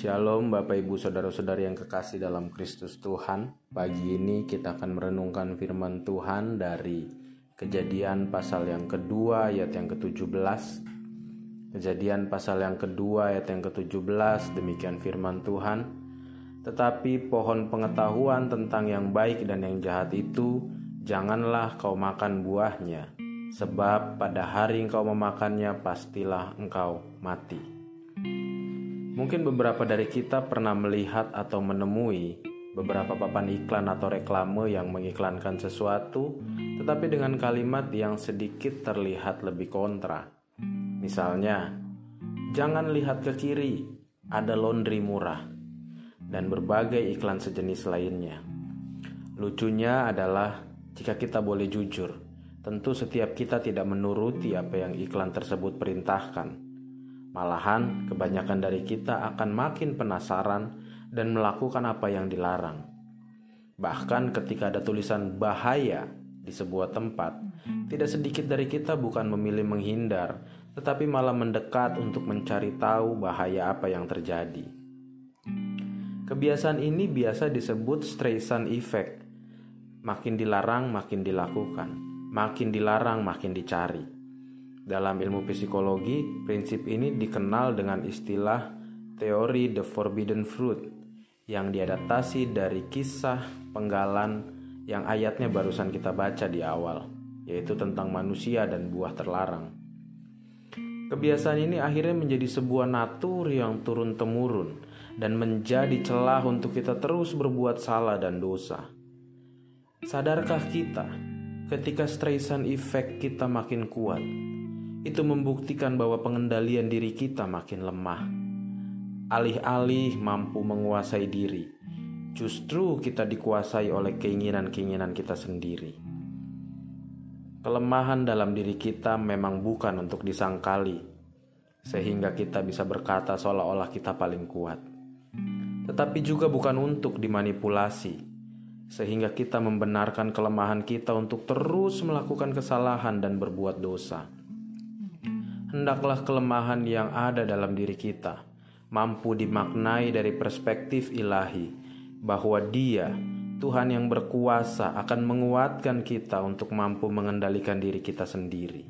Shalom Bapak Ibu Saudara-saudari yang kekasih dalam Kristus Tuhan. Pagi ini kita akan merenungkan firman Tuhan dari Kejadian pasal yang kedua ayat yang ke-17 Kejadian pasal yang kedua ayat yang ke-17 Demikian firman Tuhan. Tetapi pohon pengetahuan tentang yang baik dan yang jahat itu Janganlah kau makan buahnya Sebab pada hari engkau memakannya pastilah engkau mati Mungkin beberapa dari kita pernah melihat atau menemui beberapa papan iklan atau reklame yang mengiklankan sesuatu, tetapi dengan kalimat yang sedikit terlihat lebih kontra. Misalnya, jangan lihat ke kiri, ada laundry murah, dan berbagai iklan sejenis lainnya. Lucunya adalah jika kita boleh jujur, tentu setiap kita tidak menuruti apa yang iklan tersebut perintahkan Malahan, kebanyakan dari kita akan makin penasaran dan melakukan apa yang dilarang. Bahkan, ketika ada tulisan "bahaya" di sebuah tempat, tidak sedikit dari kita bukan memilih menghindar, tetapi malah mendekat untuk mencari tahu bahaya apa yang terjadi. Kebiasaan ini biasa disebut Streisand Effect. Makin dilarang, makin dilakukan. Makin dilarang, makin dicari. Dalam ilmu psikologi, prinsip ini dikenal dengan istilah teori the forbidden fruit yang diadaptasi dari kisah penggalan yang ayatnya barusan kita baca di awal, yaitu tentang manusia dan buah terlarang. Kebiasaan ini akhirnya menjadi sebuah natur yang turun-temurun dan menjadi celah untuk kita terus berbuat salah dan dosa. Sadarkah kita ketika Streisand effect kita makin kuat, itu membuktikan bahwa pengendalian diri kita makin lemah. Alih-alih mampu menguasai diri, justru kita dikuasai oleh keinginan-keinginan kita sendiri. Kelemahan dalam diri kita memang bukan untuk disangkali, sehingga kita bisa berkata seolah-olah kita paling kuat, tetapi juga bukan untuk dimanipulasi, sehingga kita membenarkan kelemahan kita untuk terus melakukan kesalahan dan berbuat dosa hendaklah kelemahan yang ada dalam diri kita mampu dimaknai dari perspektif ilahi bahwa Dia, Tuhan yang berkuasa, akan menguatkan kita untuk mampu mengendalikan diri kita sendiri.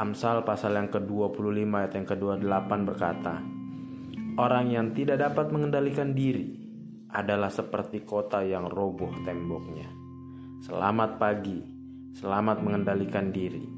Amsal pasal yang ke-25 ayat yang ke-28 berkata, Orang yang tidak dapat mengendalikan diri adalah seperti kota yang roboh temboknya. Selamat pagi, selamat mengendalikan diri